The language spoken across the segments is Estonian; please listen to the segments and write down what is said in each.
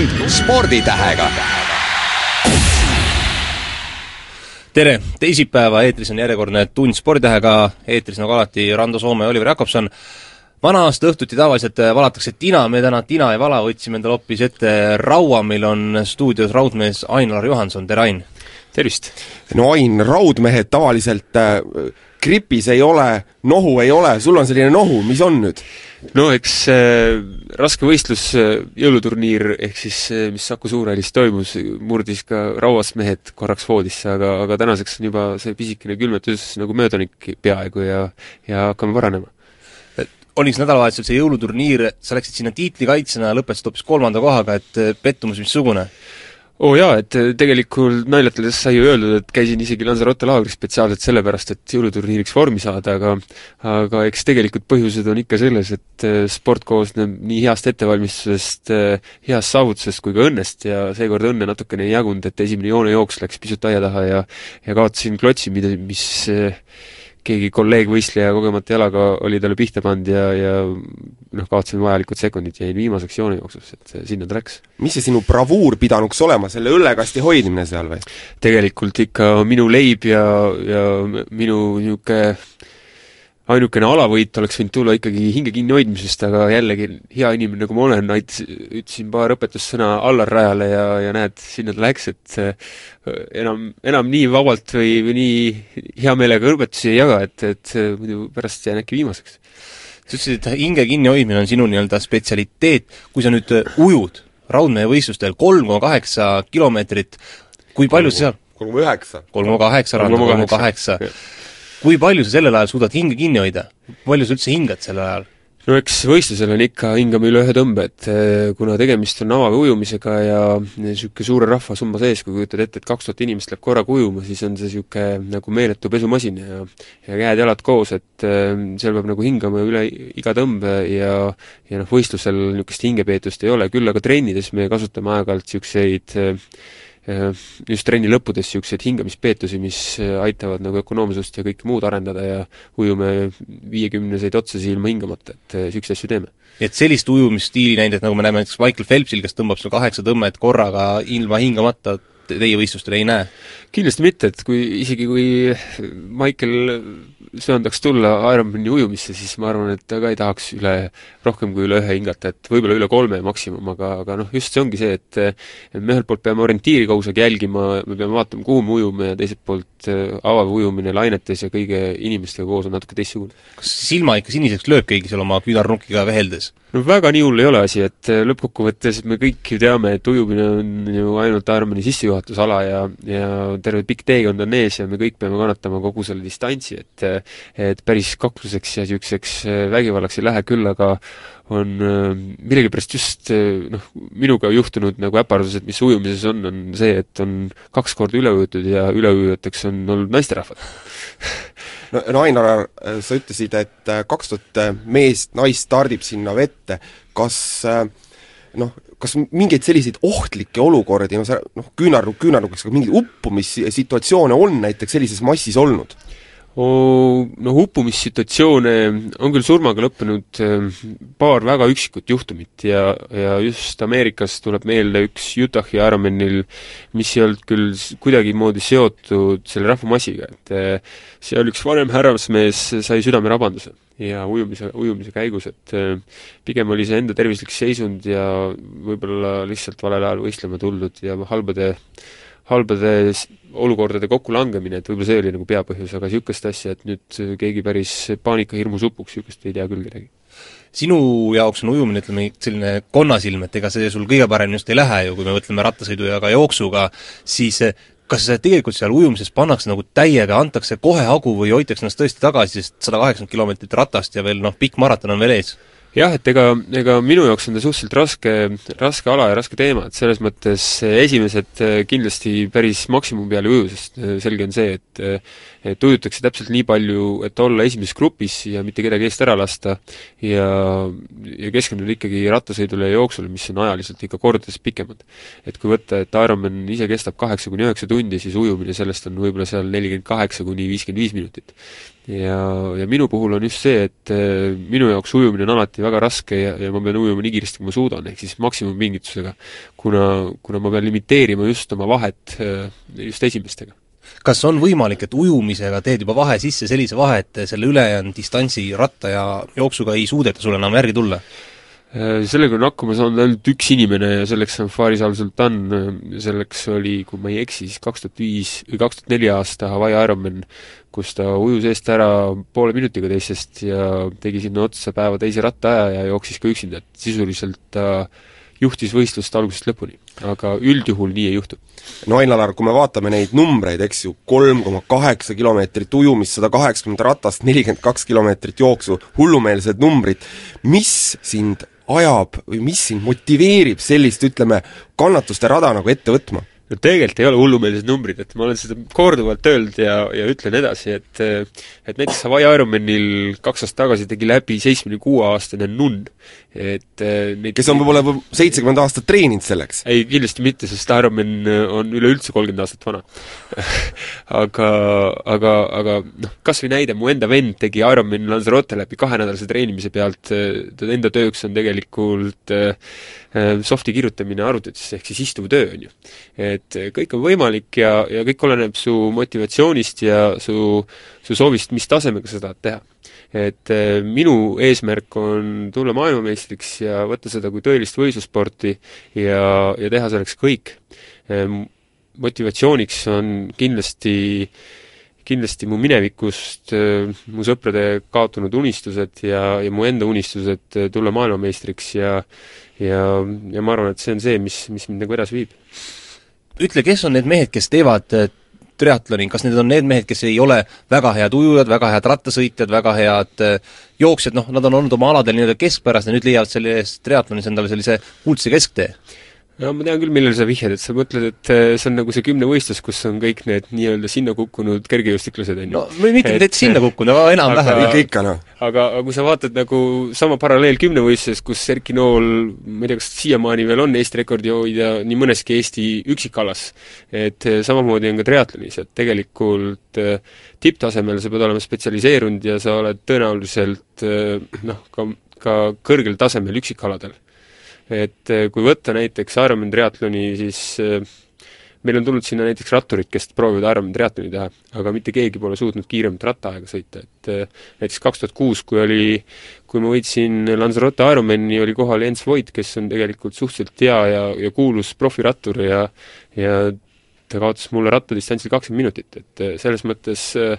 tund sporditähega. tere, teisipäeva eetris on järjekordne Tund sporditähega, eetris nagu alati Rando Soome ja Oliver Jakobson. vana aasta õhtuti tavaliselt valatakse tina, me täna tina ei vala, võtsime endale hoopis ette raua, meil on stuudios raudmees Ain-Alar Johanson, tere Ain! tervist! no Ain, raudmehed tavaliselt äh, gripis ei ole, nohu ei ole, sul on selline nohu, mis on nüüd? No eks äh, raske võistlus äh,, jõuluturniir, ehk siis äh, mis Saku Suurhallis toimus, murdis ka rauast mehed korraks voodisse, aga, aga tänaseks on juba see pisikene külmetus nagu möödanik peaaegu ja ja hakkame paranema. oli siis nädalavahetusel see jõuluturniir, sa läksid sinna tiitlikaitsjana, lõpetasid hoopis kolmanda kohaga, et äh, pettumus missugune? Oo oh jaa, et äh, tegelikult naljatades sai ju öeldud, et käisin isegi Lanzarote laagris spetsiaalselt sellepärast, et jõuluturniiriks vormi saada, aga aga eks tegelikult põhjused on ikka selles, et äh, sport koosneb nii heast ettevalmistusest, heast saavutusest kui ka õnnest ja seekord õnne natukene ei jagunud, et esimene joonejooks läks pisut aia taha ja ja kaotasin klotsi, mida, mis keegi kolleegvõistleja kogemata jalaga oli talle pihta pannud ja, ja noh, kaotasin vajalikud sekundid, jäin viimaseks joonejooksus, et sinna ta läks. mis see sinu bravuur pidanuks olema, selle õllekasti hoidmine seal või? tegelikult ikka minu leib ja, ja minu niisugune ainukene alavõit oleks võinud tulla ikkagi hinge kinnihoidmisest, aga jällegi, hea inimene nagu ma olen, aitas, ütlesin paar õpetussõna Allar Rajale ja, ja näed, sinna ta läks, et enam, enam nii vabalt või, või nii hea meelega õpetusi ei jaga, et, et muidu pärast jään äkki viimaseks. sa ütlesid, et hinge kinnihoidmine on sinu nii-öelda spetsialiteet, kui sa nüüd ujud raudmehe võistlustel kolm koma kaheksa kilomeetrit, kui palju sa seal? kolm koma üheksa. kolm koma kaheksa, kolm koma kaheksa kui palju sa sellel ajal suudad hinge kinni hoida? palju sa üldse hingad sellel ajal? no eks võistlusel on ikka, hingame üle ühe tõmbe, et eh, kuna tegemist on avavee ujumisega ja niisugune suure rahvasumma sees, kui kujutad ette, et kaks tuhat inimest läheb korraga ujuma, siis on see niisugune nagu meeletu pesumasin ja ja käed-jalad koos, et eh, seal peab nagu hingama üle iga tõmbe ja ja noh, võistlusel niisugust hingepeetust ei ole, küll aga trennides me kasutame aeg-ajalt niisuguseid Äh, just trenni lõppudes niisuguseid hingamispeetusi, mis äh, aitavad nagu ökonoomsust ja kõike muud arendada ja ujume viiekümneseid otsasi ilma hingamata, et niisuguseid äh, asju teeme. et sellist ujumisstiili näidet, nagu me näeme näiteks Michael Phelpsil, kes tõmbab seal kaheksa tõmmet korraga ilma hingamata, teie võistlustel ei näe? Kindlasti mitte, et kui, isegi kui Michael söandaks tulla Ironmani ujumisse, siis ma arvan, et ta ka ei tahaks üle, rohkem kui üle ühe hingata, et võib-olla üle kolme maksimum, aga, aga noh, just see ongi see, et et me ühelt poolt peame orientiiri kogu aeg jälgima, me peame vaatama, kuhu me ujume ja teiselt poolt äh, avav ujumine lainetes ja kõige inimestega koos on natuke teistsugune. kas silma ikka siniseks lööb keegi seal oma küünarnukiga veheldes? no väga nii hull ei ole asi, et äh, lõppkokkuvõttes me kõik ju teame, et ujumine on ju ainult Ironmani sissejuhatusala ja, ja terve pikk teekond on ees ja me kõik peame kannatama kogu selle distantsi, et et päris kakluseks ja niisuguseks äh, vägivallaks ei lähe, küll aga on äh, millegipärast just noh, minuga juhtunud nagu äpardused, mis ujumises on, on see, et on kaks korda üle ujutud ja üleujujateks on olnud naisterahvad. No, no Ainar, sa ütlesid, et kaks tuhat meest, naist stardib sinna vette, kas noh, kas mingeid selliseid ohtlikke olukordi, no sa noh, küünarnukk küünarnukiks, aga mingeid uppumissituatsioone on näiteks sellises massis olnud? Noh, uppumissituatsioone on küll surmaga lõppenud paar väga üksikut juhtumit ja, ja just Ameerikas tuleb meelde üks Utahi Ironmanil, mis ei olnud küll kuidagimoodi seotud selle rahvamassiga, et seal üks vanem härrasmees sai südamerabanduse ja ujumise, ujumise käigus, et pigem oli see enda tervislik seisund ja võib-olla lihtsalt valel ajal võistlema tuldud ja halbade halbade olukordade kokkulangemine, et võib-olla see oli nagu peapõhjus, aga niisugust asja, et nüüd keegi päris paanikahirmus upuks, niisugust ei tea küll kedagi. sinu jaoks on ujumine, ütleme, selline konnasilm, et ega see sul kõige paremini just ei lähe ju, kui me mõtleme rattasõidu ja ka jooksuga, siis kas tegelikult seal ujumises pannakse nagu täiega, antakse kohe hagu või hoitakse ennast tõesti tagasi, sest sada kaheksakümmend kilomeetrit ratast ja veel noh, pikk maraton on veel ees? Jah, et ega, ega minu jaoks on ta suhteliselt raske, raske ala ja raske teema, et selles mõttes esimesed kindlasti päris maksimumi peale ei uju, sest selge on see, et et ujutakse täpselt nii palju, et olla esimeses grupis ja mitte kedagi eest ära lasta ja, ja keskenduda ikkagi rattasõidule ja jooksule, mis on ajaliselt ikka kordades pikemad. et kui võtta, et Ironman ise kestab kaheksa kuni üheksa tundi, siis ujumine sellest on võib-olla seal nelikümmend kaheksa kuni viiskümmend viis minutit. ja, ja minu puhul on just see, et äh, minu jaoks ujumine on alati väga raske ja, ja ma pean ujuma nii kiiresti, kui ma suudan, ehk siis maksimumpingitusega. kuna, kuna ma pean limiteerima just oma vahet äh, just esimestega kas on võimalik, et ujumisega teed juba vahe sisse, sellise vahe, et selle ülejäänud distantsi ratta ja jooksuga ei suudeta sulle enam järgi tulla? Äh, sellega on hakkama saanud ainult üks inimene ja selleks on Faris al-Sultan, selleks oli, kui ma ei eksi, siis kaks tuhat viis või kaks tuhat neli aasta Hawaii Ironman, kus ta ujus eest ära poole minutiga teistest ja tegi sinna otsa päeva teise rattaaja ja jooksis ka üksinda, et sisuliselt ta juhtis võistlust algusest lõpuni. aga üldjuhul nii ei juhtu. no Ain-Alar, kui me vaatame neid numbreid, eks ju, kolm koma kaheksa kilomeetrit ujumist, sada kaheksakümmend ratast, nelikümmend kaks kilomeetrit jooksu, hullumeelsed numbrid, mis sind ajab või mis sind motiveerib sellist, ütleme, kannatuste rada nagu ette võtma? No tegelikult ei ole hullumeelsed numbrid, et ma olen seda korduvalt öelnud ja, ja ütlen edasi, et et näiteks Hawaii Ironmanil kaks aastat tagasi tegi läbi seitsmekümne kuue aastane nunn. et neid kes on võib-olla seitsekümmend aastat treeninud selleks? ei, kindlasti mitte, sest Ironman on üleüldse kolmkümmend aastat vana aga, aga, aga noh, kas või näide, mu enda vend tegi Ironman Lanzarote läbi kahenädalase treenimise pealt, ta enda tööks on tegelikult soft'i kirjutamine arvutitesse, ehk siis istuv töö, on ju. et kõik on võimalik ja, ja kõik oleneb su motivatsioonist ja su, su soovist, mis tasemega sa tahad teha. et minu eesmärk on tulla maailmameistriks ja võtta seda kui tõelist võistlussporti ja, ja teha selleks kõik. motivatsiooniks on kindlasti kindlasti mu minevikust mu sõprade kaotunud unistused ja, ja mu enda unistused tulla maailmameistriks ja ja, ja ma arvan, et see on see, mis, mis mind nagu edasi viib. ütle, kes on need mehed, kes teevad äh, triatloni, kas need on need mehed, kes ei ole väga head ujujad, väga head rattasõitjad, väga head äh, jooksjad, noh, nad on olnud oma aladel nii-öelda keskpärased ja nüüd leiavad selles triatlonis endale sellise kuldse kesktee? No ma tean küll, millele sa vihjad, et sa mõtled, et äh, see on nagu see kümnevõistlus, kus on kõik need nii-öelda sinna kukkunud kergejõustiklased, on ju. no mitte et, sinna kukkunud, aga enam-vähem. ikka, ikka noh. aga, aga kui sa vaatad nagu sama paralleel kümnevõistluses, kus Erki Nool, ma ei tea, kas siiamaani veel on Eesti rekordi hoidja nii mõneski Eesti üksikalas, et äh, samamoodi on ka triatlonis, et tegelikult äh, tipptasemel sa pead olema spetsialiseerunud ja sa oled tõenäoliselt noh, ka, ka kõrgel tasemel üksikaladel et eh, kui võtta näiteks Ironman triatloni, siis eh, meil on tulnud sinna näiteks ratturid, kes proovivad Ironman triatloni teha, aga mitte keegi pole suutnud kiiremat rattaaega sõita, et eh, näiteks kaks tuhat kuus, kui oli, kui ma võitsin Lanzarote Ironmani, oli kohal Jens Voit, kes on tegelikult suhteliselt hea ja, ja kuulus profirattur ja ja ta kaotas mulle rattadistantsil kakskümmend minutit, et selles mõttes äh,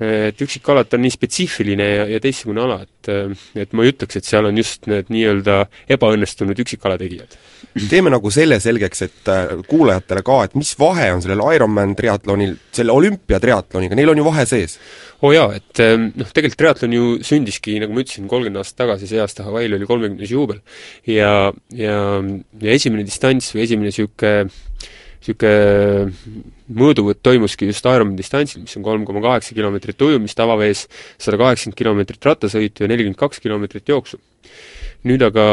et üksikalad on nii spetsiifiline ja, ja teistsugune ala, et et ma ei ütleks, et seal on just need nii-öelda ebaõnnestunud üksikala tegijad. teeme nagu selle selgeks, et äh, kuulajatele ka, et mis vahe on sellel Ironman triatlonil selle olümpiatriatloniga, neil on ju vahe sees? oo oh jaa, et noh, tegelikult triatlon ju sündiski, nagu ma ütlesin, kolmkümmend aastat tagasi, see aasta Hawaii'l oli kolmekümnes juubel. ja, ja, ja esimene distants või esimene niisugune niisugune mõõduvõtt toimuski just Ironman distantsil, mis on kolm koma kaheksa kilomeetrit ujumist avavees, sada kaheksakümmend kilomeetrit rattasõitu ja nelikümmend kaks kilomeetrit jooksu. nüüd aga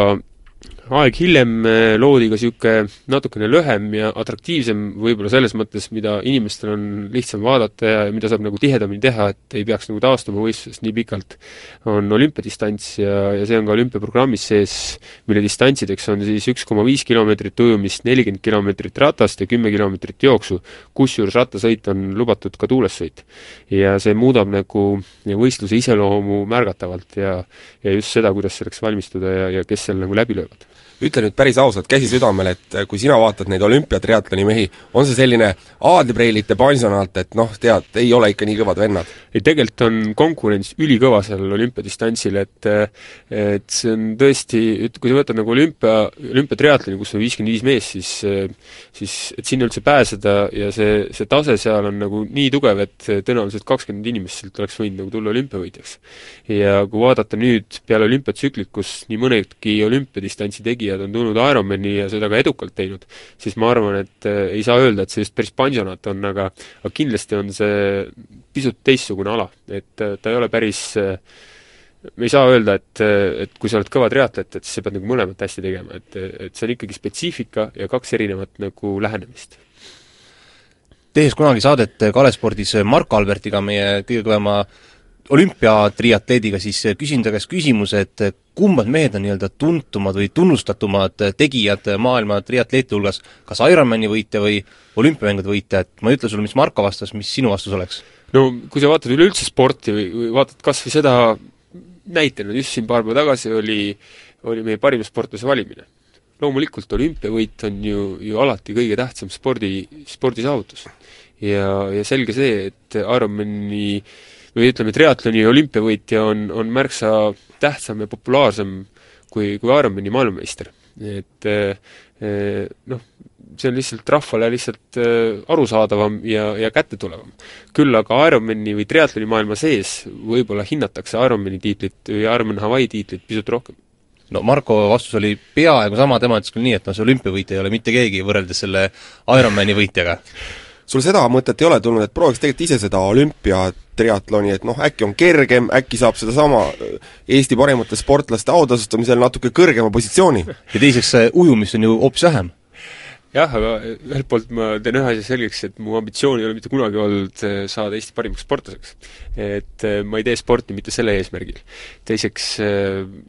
aeg hiljem eh, loodi ka niisugune natukene lühem ja atraktiivsem võib-olla selles mõttes, mida inimestel on lihtsam vaadata ja mida saab nagu tihedamini teha, et ei peaks nagu taastuma võistlusest nii pikalt, on olümpiadistants ja, ja see on ka olümpiaprogrammis sees, mille distantsideks on siis üks koma viis kilomeetrit ujumist, nelikümmend kilomeetrit ratast ja kümme kilomeetrit jooksu, kusjuures rattasõit on lubatud ka tuulessõit. ja see muudab nagu võistluse iseloomu märgatavalt ja ja just seda, kuidas selleks valmistuda ja, ja kes seal nagu läbi löövad ütle nüüd päris ausalt, käsi südamel, et äh, kui sina vaatad neid olümpiatriatloni mehi, on see selline aadlipreilite pansionaat, et noh, tead, ei ole ikka nii kõvad vennad? ei, tegelikult on konkurents ülikõva sellel olümpiadistantsil, et et see on tõesti, et kui sa võtad nagu olümpia, olümpiatriatloni, kus on viiskümmend viis meest, siis siis et sinna üldse pääseda ja see, see tase seal on nagu nii tugev, et tõenäoliselt kakskümmend inimest sealt oleks võinud nagu tulla olümpiavõitjaks. ja kui vaadata nüüd peale olümpiatsüklit, kus nii mõnedki olümpiadistantsi tegijad tegijad on tulnud Ironmani ja seda ka edukalt teinud, siis ma arvan, et äh, ei saa öelda, et see just päris pansionaat on, aga aga kindlasti on see pisut teistsugune ala, et äh, ta ei ole päris äh, me ei saa öelda, et, et kui sa oled kõva triatlet, et siis sa pead nagu mõlemat hästi tegema, et, et see on ikkagi spetsiifika ja kaks erinevat nagu lähenemist. tehes kunagi saadet Kalespordis Mark Albertiga, meie kõige kõvema olümpiatriatleediga, siis küsin ta käest küsimuse, et kummad mehed on nii-öelda tuntumad või tunnustatumad tegijad maailma triatleeti hulgas, kas Ironmani võitja või olümpiamängude võitja, et ma ei ütle sulle, mis Marko vastas, mis sinu vastus oleks? no kui sa vaatad üleüldse sporti või, või vaatad kas või seda näitena, just siin paar päeva tagasi oli, oli meie parima sportlase valimine. loomulikult olümpiavõit on ju, ju alati kõige tähtsam spordi, spordisaavutus. ja, ja selge see, et Ironmani või ütleme, triatloni olümpiavõitja on, on märksa tähtsam ja populaarsem kui, kui Ironmani maailmameister. et eh, noh, see on lihtsalt rahvale lihtsalt äh, arusaadavam ja, ja kättetulevam. küll aga Ironmani või triatloni maailma sees võib-olla hinnatakse Ironmani tiitlit või Ironman Hawaii tiitlit pisut rohkem. no Marko vastus oli peaaegu sama, tema ütles küll nii, et noh, see olümpiavõitja ei ole mitte keegi võrreldes selle Ironmani võitjaga sul seda mõtet ei ole tulnud, et prooviks tegelikult ise seda olümpiatriatloni, et noh, äkki on kergem, äkki saab sedasama Eesti parimate sportlaste autasustamisel natuke kõrgema positsiooni? ja teiseks, ujumist on ju hoopis vähem jah, aga ühelt poolt ma teen ühe asja selgeks, et mu ambitsioon ei ole mitte kunagi olnud eh, saada Eesti parimaks sportlaseks. et ma ei tee sporti mitte selle eesmärgil. teiseks,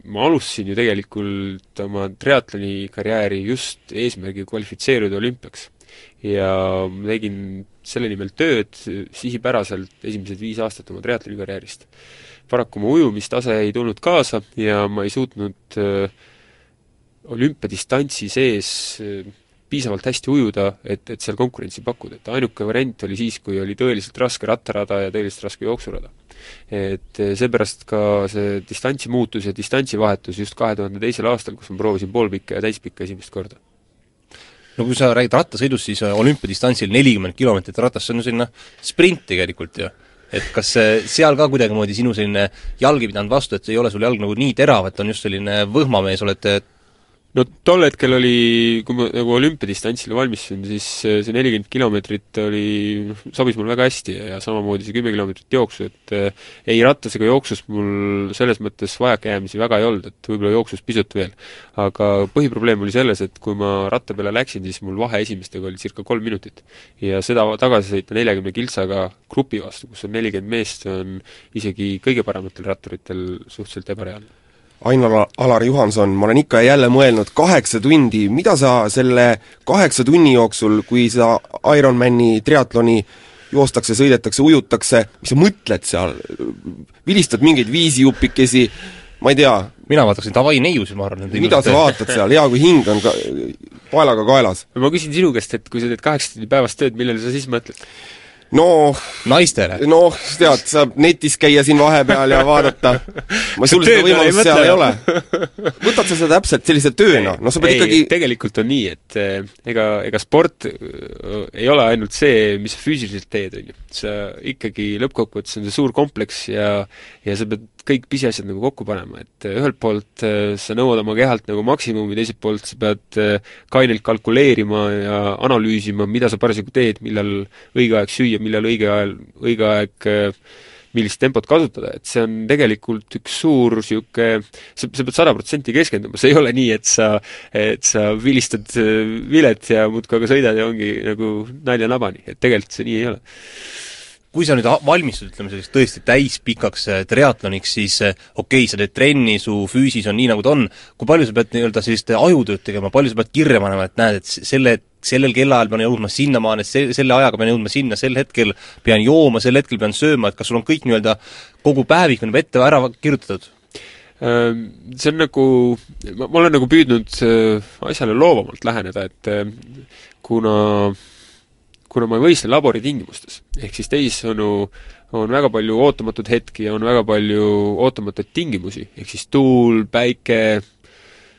ma alustasin ju tegelikult oma triatloni karjääri just eesmärgiga kvalifitseeruda olümpiaks. Ja tegin selle nimel tööd sihipäraselt esimesed viis aastat oma triatloni karjäärist. paraku mu ujumistase ei tulnud kaasa ja ma ei suutnud olümpiadistantsi sees piisavalt hästi ujuda, et, et seal konkurentsi pakkuda, et ainuke variant oli siis, kui oli tõeliselt raske rattarada ja tõeliselt raske jooksurada. et eh, seepärast ka see distantsi muutus ja distantsi vahetus just kahe tuhande teisel aastal, kus ma proovisin poolpikka ja täispikka esimest korda. No kui sa räägid rattasõidust, siis olümpiadistantsil nelikümmend kilomeetrit ratast, see on ju selline sprint tegelikult ju. Et kas seal ka kuidagimoodi sinu selline jalg ei pidanud vastu, et ei ole sul jalg nagu nii terav, et on just selline võhmamees, oled no tol hetkel oli, kui ma nagu olümpiadistantsile valmistusin, siis see nelikümmend kilomeetrit oli, noh, sobis mulle väga hästi ja samamoodi see kümme kilomeetrit jooksu, et eh, ei rattas ega jooksus mul selles mõttes vajakajäämisi väga ei olnud, et võib-olla jooksus pisut veel. aga põhiprobleem oli selles, et kui ma ratta peale läksin, siis mul vahe esimestega oli circa kolm minutit. ja seda tagasi sõita neljakümne kiltsaga grupi vastu, kus on nelikümmend meest, on isegi kõige parematel ratturitel suhteliselt ebareaalne Ain-Alar Juhanson, ma olen ikka ja jälle mõelnud, kaheksa tundi, mida sa selle kaheksa tunni jooksul, kui sa Ironmani triatloni joostakse, sõidetakse, ujutakse, mis sa mõtled seal, vilistad mingeid viisijupikesi, ma ei tea. mina vaataksin davai neiusid, ma arvan. mida sa vaatad seal, hea kui hing on ka paelaga kaelas. ma küsin sinu käest, et kui sa teed kaheksa tundi päevas tööd, millele sa siis mõtled? Noh, naistele? noh, tead, saab netis käia siin vahepeal ja vaadata. ma sul seda võimalust seal ei ole. võtad sa seda täpselt sellise tööna, no sa pead ei, ikkagi tegelikult on nii, et eh, ega, ega sport eh, ei ole ainult see, mis sa füüsiliselt teed, on ju. sa ikkagi lõppkokkuvõttes on see suur kompleks ja ja sa pead kõik pisiasjad nagu kokku panema, et äh, ühelt poolt äh, sa nõuad oma kehalt nagu maksimumi, teiselt poolt sa pead äh, kainelt kalkuleerima ja analüüsima, mida sa parasjagu teed, millal õige aeg süüa, millal õige ajal, õige aeg millist tempot kasutada, et see on tegelikult üks suur niisugune, sa, sa pead sada protsenti keskenduma, see ei ole nii, et sa, et sa vilistad vilet ja muudkui aga sõidad ja ongi nagu nalja nabani, et tegelikult see nii ei ole kui sa nüüd valmistud, ütleme selliseks tõesti täispikaks äh, triatloniks, siis äh, okei okay,, sa teed trenni, su füüsis on nii, nagu ta on, kui palju sa pead nii-öelda sellist ajutööd tegema, palju sa pead kirja panema, et näed, et selle, sellel kellaajal pean jõudma sinnamaani, et see, selle ajaga pean jõudma sinna, sel hetkel pean jooma, sel hetkel pean sööma, et kas sul on kõik nii-öelda, kogu päevik on juba ette ära kirjutatud? See on nagu, ma olen nagu püüdnud äh, asjale loovamalt läheneda, et kuna kuna ma ei võistle laboritingimustes, ehk siis teisisõnu on väga palju ootamatuid hetki ja on väga palju ootamatuid tingimusi, ehk siis tuul, päike,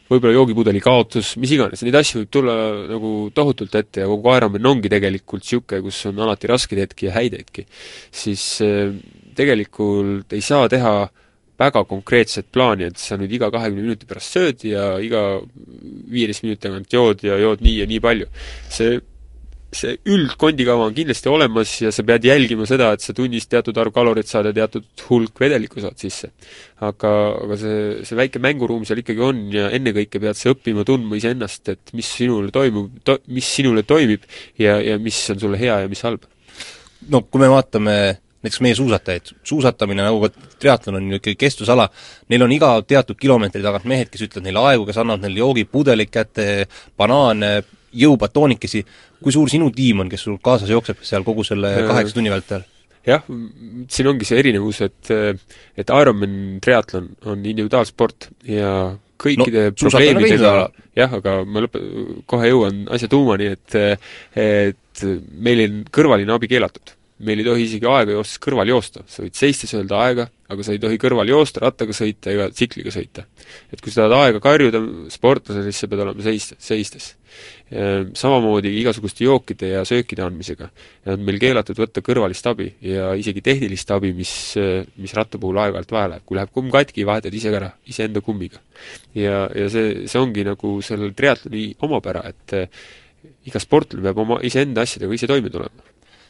võib-olla joogipudeli kaotus, mis iganes, neid asju võib tulla nagu tohutult ette ja kogu Ironman ongi tegelikult niisugune, kus on alati raskeid hetki ja häid hetki, siis eh, tegelikult ei saa teha väga konkreetset plaani, et sa nüüd iga kahekümne minuti pärast sööd ja iga viieteist minuti tagant jood ja jood nii ja nii palju. see see üldkondikava on kindlasti olemas ja sa pead jälgima seda, et sa tunnis teatud arv kaloreid saad ja teatud hulk vedelikku saad sisse. aga, aga see, see väike mänguruum seal ikkagi on ja ennekõike pead sa õppima tundma iseennast, et mis sinule toimub to,, mis sinule toimib ja, ja mis on sulle hea ja mis halb. no kui me vaatame näiteks meie suusatajaid, suusatamine nagu ka triatlon on ju ikkagi kestvusala, neil on iga teatud kilomeetri tagant mehed, kes ütlevad neile aegu, kes annavad neile joogipudeleid kätte, banaane, jõupatoonikesi, kui suur sinu tiim on, kes sul kaasas jookseb seal kogu selle kaheksa tunni vältel? jah, siin ongi see erinevus, et et Ironman triatlon on individuaalsport ja kõikide no, probleemidega, jah, aga ma lõpe-, kohe jõuan asja tuumani, et et meil on kõrvaline abi keelatud meil ei tohi isegi aega joostes kõrval joosta, sa võid seistes öelda aega, aga sa ei tohi kõrval joosta, rattaga sõita ega tsikliga sõita. et kui sa tahad aega karjuda sportlasele, siis sa pead olema seist-, seistes. Ehm, samamoodi igasuguste jookide ja söökide andmisega. on meil keelatud võtta kõrvalist abi ja isegi tehnilist abi, mis, mis ratta puhul aeg-ajalt vaja läheb. kui läheb kumm katki, vahetad ise ära, iseenda kummiga. ja, ja see, see ongi nagu sellel triatloni omapära, et iga sportlane peab oma iseenda asjadega ise toime tulema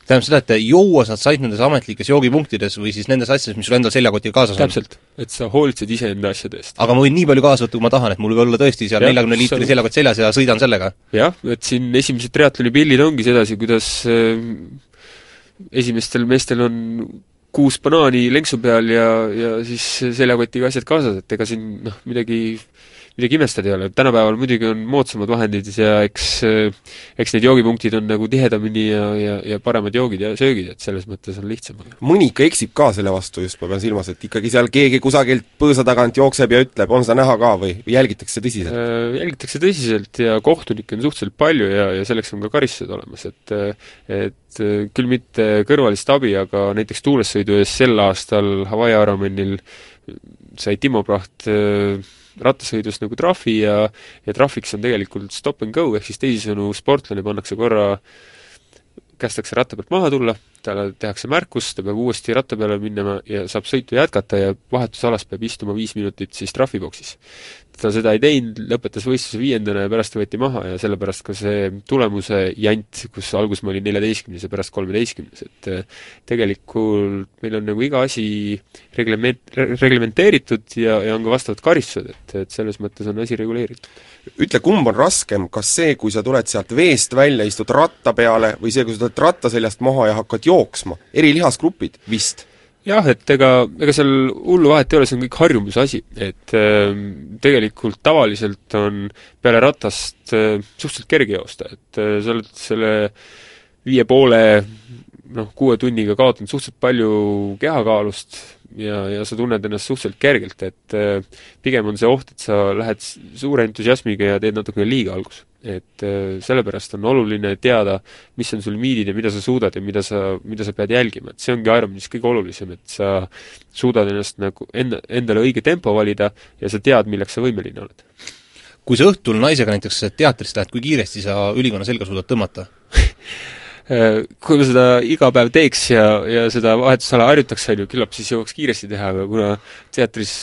tähendab seda, et juua saad sa ainult nendes ametlikes joogipunktides või siis nendes asjades, mis sul endal seljakotiga kaasas on? täpselt, et sa hoolitsed iseenda asjade eest. aga ma võin nii palju kaasa võtta, kui ma tahan, et mul võib olla tõesti seal neljakümne liitri seal... seljakott seljas ja sõidan sellega? jah, et siin esimesed triatloni pildid ongi sedasi, kuidas äh, esimestel meestel on kuus banaani lenksu peal ja, ja siis seljakotiga asjad kaasas, et ega siin noh, midagi midagi imestada ei ole, tänapäeval muidugi on moodsamad vahendid ja eks eks need joogipunktid on nagu tihedamini ja, ja, ja paremad joogid ja söögid, et selles mõttes on lihtsam. mõni ikka eksib ka selle vastu just, ma pean silmas, et ikkagi seal keegi kusagilt põõsa tagant jookseb ja ütleb, on seda näha ka või jälgitakse tõsiselt? Äh, jälgitakse tõsiselt ja kohtunikke on suhteliselt palju ja, ja selleks on ka karistused olemas, et et küll mitte kõrvalist abi, aga näiteks tuulessõidu eest sel aastal Hawaii Ironmanil sai Timo Praht rattasõidus nagu trahvi ja ja trahviks on tegelikult stop and go, ehk siis teisisõnu, sportlane pannakse korra, kästakse ratta pealt maha tulla, talle tehakse märkus, ta peab uuesti ratta peale minema ja saab sõitu jätkata ja vahetusalas peab istuma viis minutit siis trahviboksis ta seda ei teinud, lõpetas võistluse viiendana ja pärast võeti maha ja sellepärast ka see tulemuse jant, kus alguses ma olin neljateistkümnes ja pärast kolmeteistkümnes, et eh, tegelikult meil on nagu iga asi reglement-, reglementeeritud ja, ja on ka vastavad karistused, et, et selles mõttes on asi reguleeritud. ütle, kumb on raskem, kas see, kui sa tuled sealt veest välja, istud ratta peale, või see, kui sa tuled ratta seljast maha ja hakkad jooksma? eri lihasgrupid vist jah, et ega, ega seal hullu vahet ei ole, see on kõik harjumuse asi, et äh, tegelikult tavaliselt on peale ratast äh, suhteliselt kerge joosta, et äh, sa oled selle viie poole noh, kuue tunniga kaotanud suhteliselt palju kehakaalust ja, ja sa tunned ennast suhteliselt kergelt, et äh, pigem on see oht, et sa lähed suure entusiasmiga ja teed natukene liiga alguses et äh, sellepärast on oluline teada, mis on sul limiidid ja mida sa suudad ja mida sa, mida sa pead jälgima, et see ongi Ironmanis kõige olulisem, et sa suudad ennast nagu enda, endale õige tempo valida ja sa tead, milleks sa võimeline oled. kui sa õhtul naisega näiteks teatrisse lähed, kui kiiresti sa ülikonna selga suudad tõmmata kui ma seda iga päev teeks ja, ja seda vahetusala harjutaks, on ju, küllap siis jõuaks kiiresti teha, aga kuna teatris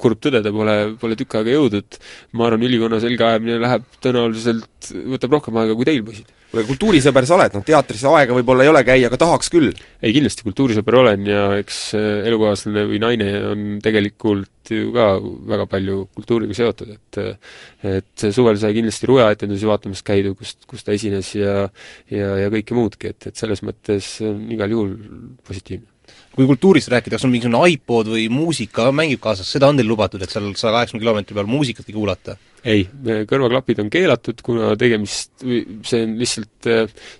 kurb tõdeda, pole, pole tükk aega jõudnud, ma arvan, ülikonna selga ajamine läheb tõenäoliselt, võtab rohkem aega kui teil, poisid kuule, kultuurisõber sa oled, noh teatris aega võib-olla ei ole käia, aga tahaks küll? ei, kindlasti kultuurisõber olen ja eks äh, elukaaslane või naine on tegelikult ju ka väga palju kultuuriga seotud, et et suvel sai kindlasti Ruja etendusi vaatamas käidud, kus, kus ta esines ja ja, ja kõike muudki, et, et selles mõttes on igal juhul positiivne kui kultuurist rääkida, kas on mingisugune iPod või muusika mängib kaasas, seda on teil lubatud, et seal saja kaheksakümne kilomeetri peal muusikat ei kuulata? ei, kõrvaklapid on keelatud, kuna tegemist, see on lihtsalt,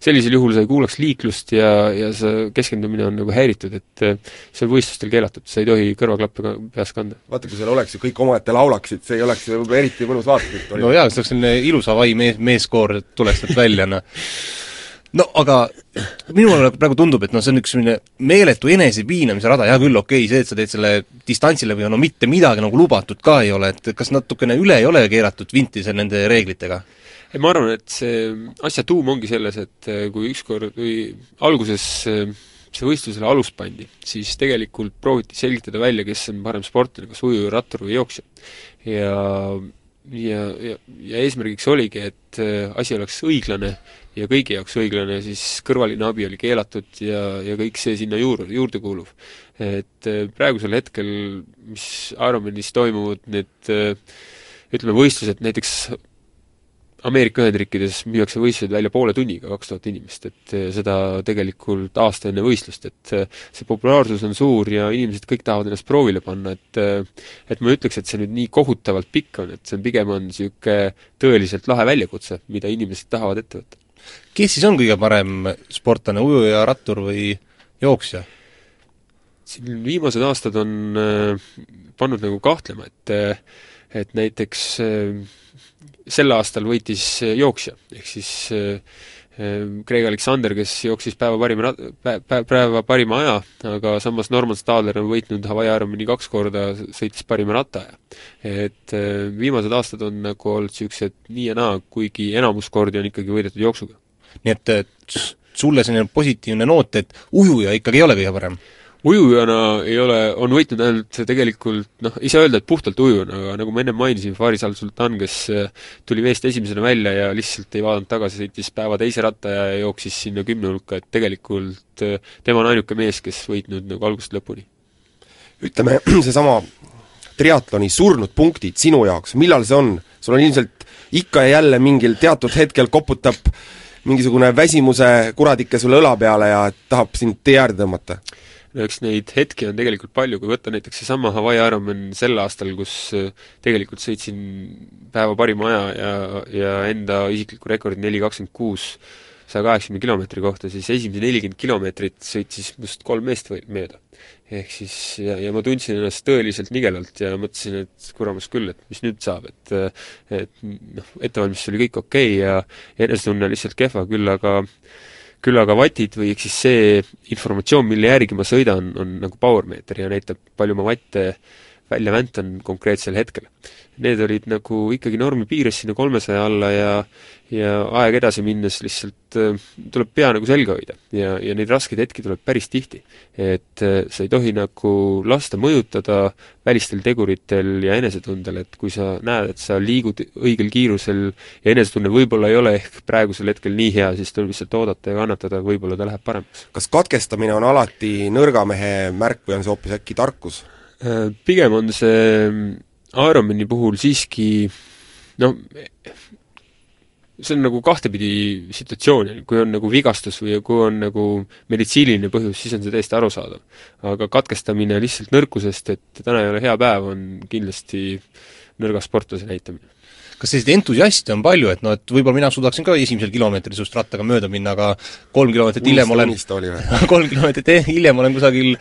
sellisel juhul sa ei kuulaks liiklust ja, ja see keskendumine on nagu häiritud, et see on võistlustel keelatud, sa ei tohi kõrvaklappe ka peas kanda. vaata, kui seal oleks ju kõik omaette laulaksid, see ei oleks võib-olla eriti mõnus vaadata. no jaa, see oleks selline ilus Hawaii mees, meeskoor tuleks sealt välja, noh no aga minule praegu tundub, et noh, see on üks selline meeletu enesepiinamise rada, hea küll, okei okay,, see, et sa teed selle distantsile või no mitte midagi nagu lubatud ka ei ole, et kas natukene üle ei ole keeratud vinti seal nende reeglitega? ei, ma arvan, et see asja tuum ongi selles, et eh, kui ükskord või alguses eh, see võistlusele alus pandi, siis tegelikult prooviti selgitada välja, kes on parem sportlane, kas ujuja, rattur või jooksja. ja ja, ja, ja eesmärgiks oligi, et eh, asi oleks õiglane ja kõigi jaoks õiglane, siis kõrvaline abi oli keelatud ja, ja kõik see sinna juurde, juurde kuuluv. et äh, praegusel hetkel, mis Ironmanis toimuvad, need äh, ütleme, võistlused näiteks Ameerika Ühendriikides müüakse võistlused välja poole tunniga, kaks tuhat inimest, et eh, seda tegelikult aasta enne võistlust, et see populaarsus on suur ja inimesed kõik tahavad ennast proovile panna, et et ma ei ütleks, et see nüüd nii kohutavalt pikk on, et see on pigem on niisugune tõeliselt lahe väljakutse, mida inimesed tahavad ette võtta. Kes siis on kõige parem sportlane, ujuja, rattur või jooksja? siin viimased aastad on äh, pannud nagu kahtlema, et et näiteks äh, sel aastal võitis äh, jooksja, ehk siis Craig Alexander, kes jooksis päeva parima rat-, pä-, päeva parima aja, aga samas Norman Stadler on võitnud Hawaii Ironmani kaks korda, sõitis parima rattaaja. et viimased aastad on nagu olnud niisugused nii ja naa, kuigi enamus kordi on ikkagi võidetud jooksuga. nii et sulle selline positiivne noot, et ujuja ikkagi ei ole kõige parem? Ujujana ei ole, on võitnud ainult tegelikult noh, ei saa öelda, et puhtalt ujujana, aga nagu ma ennem mainisin, Faris al-Sultan, kes äh, tuli veest esimesena välja ja lihtsalt ei vaadanud tagasi, sõitis päeva teise ratta ja jooksis sinna kümne hulka, et tegelikult äh, tema on ainuke mees, kes võitnud nagu algusest lõpuni. ütleme, seesama triatloni surnud punktid sinu jaoks, millal see on? sul on ilmselt ikka ja jälle mingil teatud hetkel koputab mingisugune väsimuse kuradike sulle õla peale ja tahab sind tee äärde tõmmata? Eks neid hetki on tegelikult palju, kui võtta näiteks seesama Hawaii Ironman sel aastal, kus äh, tegelikult sõitsin päeva parima aja ja, ja enda isikliku rekordi neli kakskümmend kuus saja kaheksakümne kilomeetri kohta, siis esimesed nelikümmend kilomeetrit sõitis must kolm meest või mööda. ehk siis, ja, ja ma tundsin ennast tõeliselt nigelalt ja mõtlesin, et kuramus küll, et mis nüüd saab, et et noh, ettevalmistus oli kõik okei okay ja enesetunne lihtsalt kehva, küll aga küll aga vatid või ehk siis see informatsioon, mille järgi ma sõidan, on nagu powermeeter ja näitab, palju ma vatte välja väntan konkreetsel hetkel. Need olid nagu ikkagi normi piires sinna kolmesaja alla ja ja aeg edasi minnes lihtsalt äh, tuleb pea nagu selga hoida ja, ja neid raskeid hetki tuleb päris tihti. et äh, sa ei tohi nagu lasta mõjutada välistel teguritel ja enesetundel, et kui sa näed, et sa liigud õigel kiirusel ja enesetunne võib-olla ei ole ehk praegusel hetkel nii hea, siis tuleb lihtsalt oodata ja kannatada, võib-olla ta läheb paremaks. kas katkestamine on alati nõrga mehe märk või on see hoopis äkki tarkus? Äh, pigem on see Ironmani puhul siiski noh, see on nagu kahtepidi situatsioon, kui on nagu vigastus või kui on nagu meditsiiniline põhjus, siis on see täiesti arusaadav. aga katkestamine lihtsalt nõrkusest, et täna ei ole hea päev, on kindlasti nõrga sportlase näitamine. kas selliseid entusiaste on palju, et noh, et võib-olla mina suudaksin ka esimesel kilomeetril sinust rattaga mööda minna, aga kolm kilomeetrit hiljem olen kolm kilomeetrit hiljem olen kusagil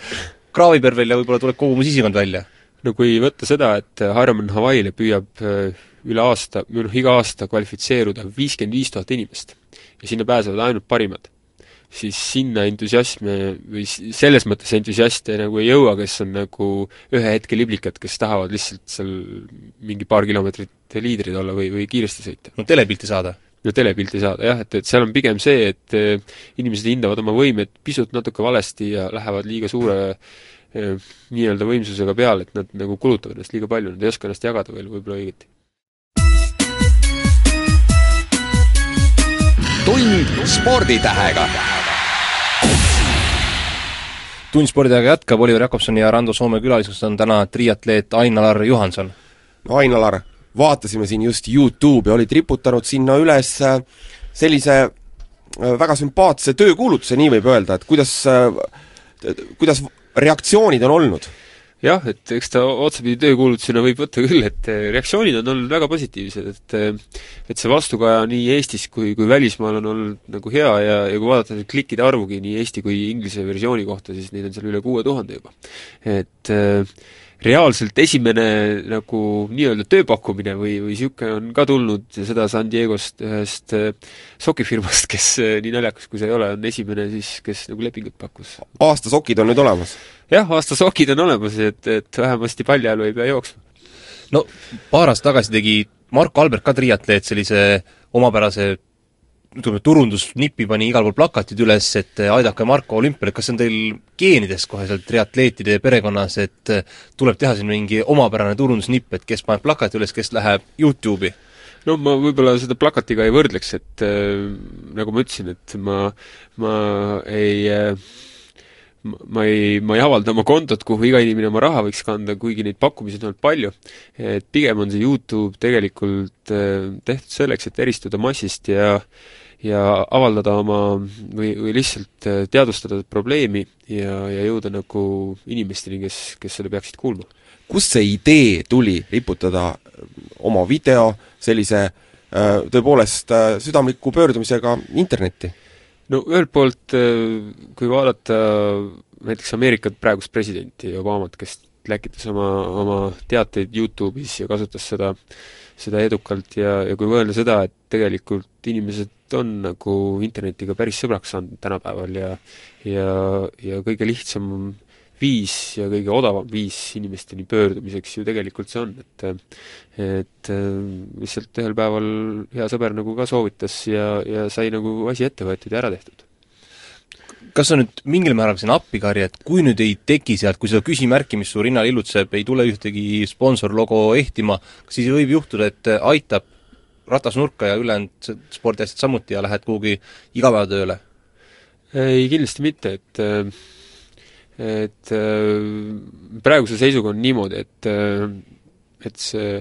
kraavipervel ja võib-olla tuleb kogu mu sisikond välja? no kui võtta seda, et Ironman Hawaii'le püüab äh, üle aasta, või noh, iga aasta kvalifitseeruda viiskümmend viis tuhat inimest ja sinna pääsevad ainult parimad, siis sinna entusiasme või selles mõttes entusiaste nagu ei jõua, kes on nagu ühe hetke liblikad, kes tahavad lihtsalt seal mingi paar kilomeetrit liidrid olla või, või kiiresti sõita. no telepilti saada? No telepilti saada jah, et, et seal on pigem see, et eh, inimesed hindavad oma võimet pisut natuke valesti ja lähevad liiga suure eh, nii-öelda võimsusega peale, et nad nagu kulutavad ennast liiga palju, nad ei oska ennast jagada veel võib-olla õigeti tund sporditähega. tund sporditähega jätkab, Oliver Jakobson ja Rando Soome külaliseks on täna triatleet Ain-Alar Juhanson. no Ain-Alar, vaatasime siin just YouTube'i, olid riputanud sinna üles äh, sellise äh, väga sümpaatse töökuulutuse, nii võib öelda, et kuidas, äh, kuidas reaktsioonid on olnud? jah, et eks ta otsapidi töökuulutusena võib võtta küll, et reaktsioonid on olnud väga positiivsed, et et see vastukaja nii Eestis kui, kui välismaal on olnud nagu hea ja, ja kui vaadata nüüd klikkide arvugi nii eesti kui inglise versiooni kohta, siis neid on seal üle kuue tuhande juba. et äh, reaalselt esimene nagu nii-öelda tööpakkumine või, või niisugune on ka tulnud ja seda San Diegost ühest äh, sokifirmast, kes äh, nii naljakas, kui see ei ole, on esimene siis, kes nagu lepingut pakkus. aastasokid on nüüd olemas? jah, aastasokid on olemas, et, et vähemasti paljajalu ei pea jooksma. no paar aastat tagasi tegi Marko Albert ka triatleet sellise omapärase ütleme, turundusnippi pani igal pool plakatid üles, et aidake Marko olümpiale, kas see on teil geenides kohe seal triatleetide perekonnas, et tuleb teha siin mingi omapärane turundusnipp, et kes paneb plakati üles, kes läheb YouTube'i? no ma võib-olla seda plakatiga ei võrdleks, et äh, nagu ma ütlesin, et ma, ma ei äh, ma ei, ma ei avalda oma kontot, kuhu iga inimene oma raha võiks kanda, kuigi neid pakkumisi on olnud palju. et pigem on see YouTube tegelikult tehtud selleks, et eristuda massist ja ja avaldada oma või, või lihtsalt teadvustada probleemi ja, ja jõuda nagu inimesteni, kes, kes seda peaksid kuulma. kust see idee tuli riputada oma video sellise tõepoolest südamliku pöördumisega internetti? no ühelt poolt, äh, kui vaadata näiteks Ameerika praegust presidenti Obamat, kes läkitas oma, oma teateid Youtube'is ja kasutas seda, seda edukalt ja, ja kui mõelda seda, et tegelikult inimesed on nagu internetiga päris sõbraks saanud tänapäeval ja ja, ja kõige lihtsam viis ja kõige odavam viis inimesteni pöördumiseks ju tegelikult see on, et et lihtsalt ühel päeval hea sõber nagu ka soovitas ja, ja sai nagu asi ette võetud ja ära tehtud. Kas sa nüüd mingil määral siin appi karja, et kui nüüd ei teki sealt, kui seda küsimärki, mis su rinnal illutseb, ei tule ühtegi sponsorlogo ehtima, kas siis võib juhtuda, et aitab ratas nurka ja ülejäänud spordiasjad samuti ja lähed kuhugi igapäevatööle? ei, kindlasti mitte, et et äh, praeguse seisuga on niimoodi, et äh, et see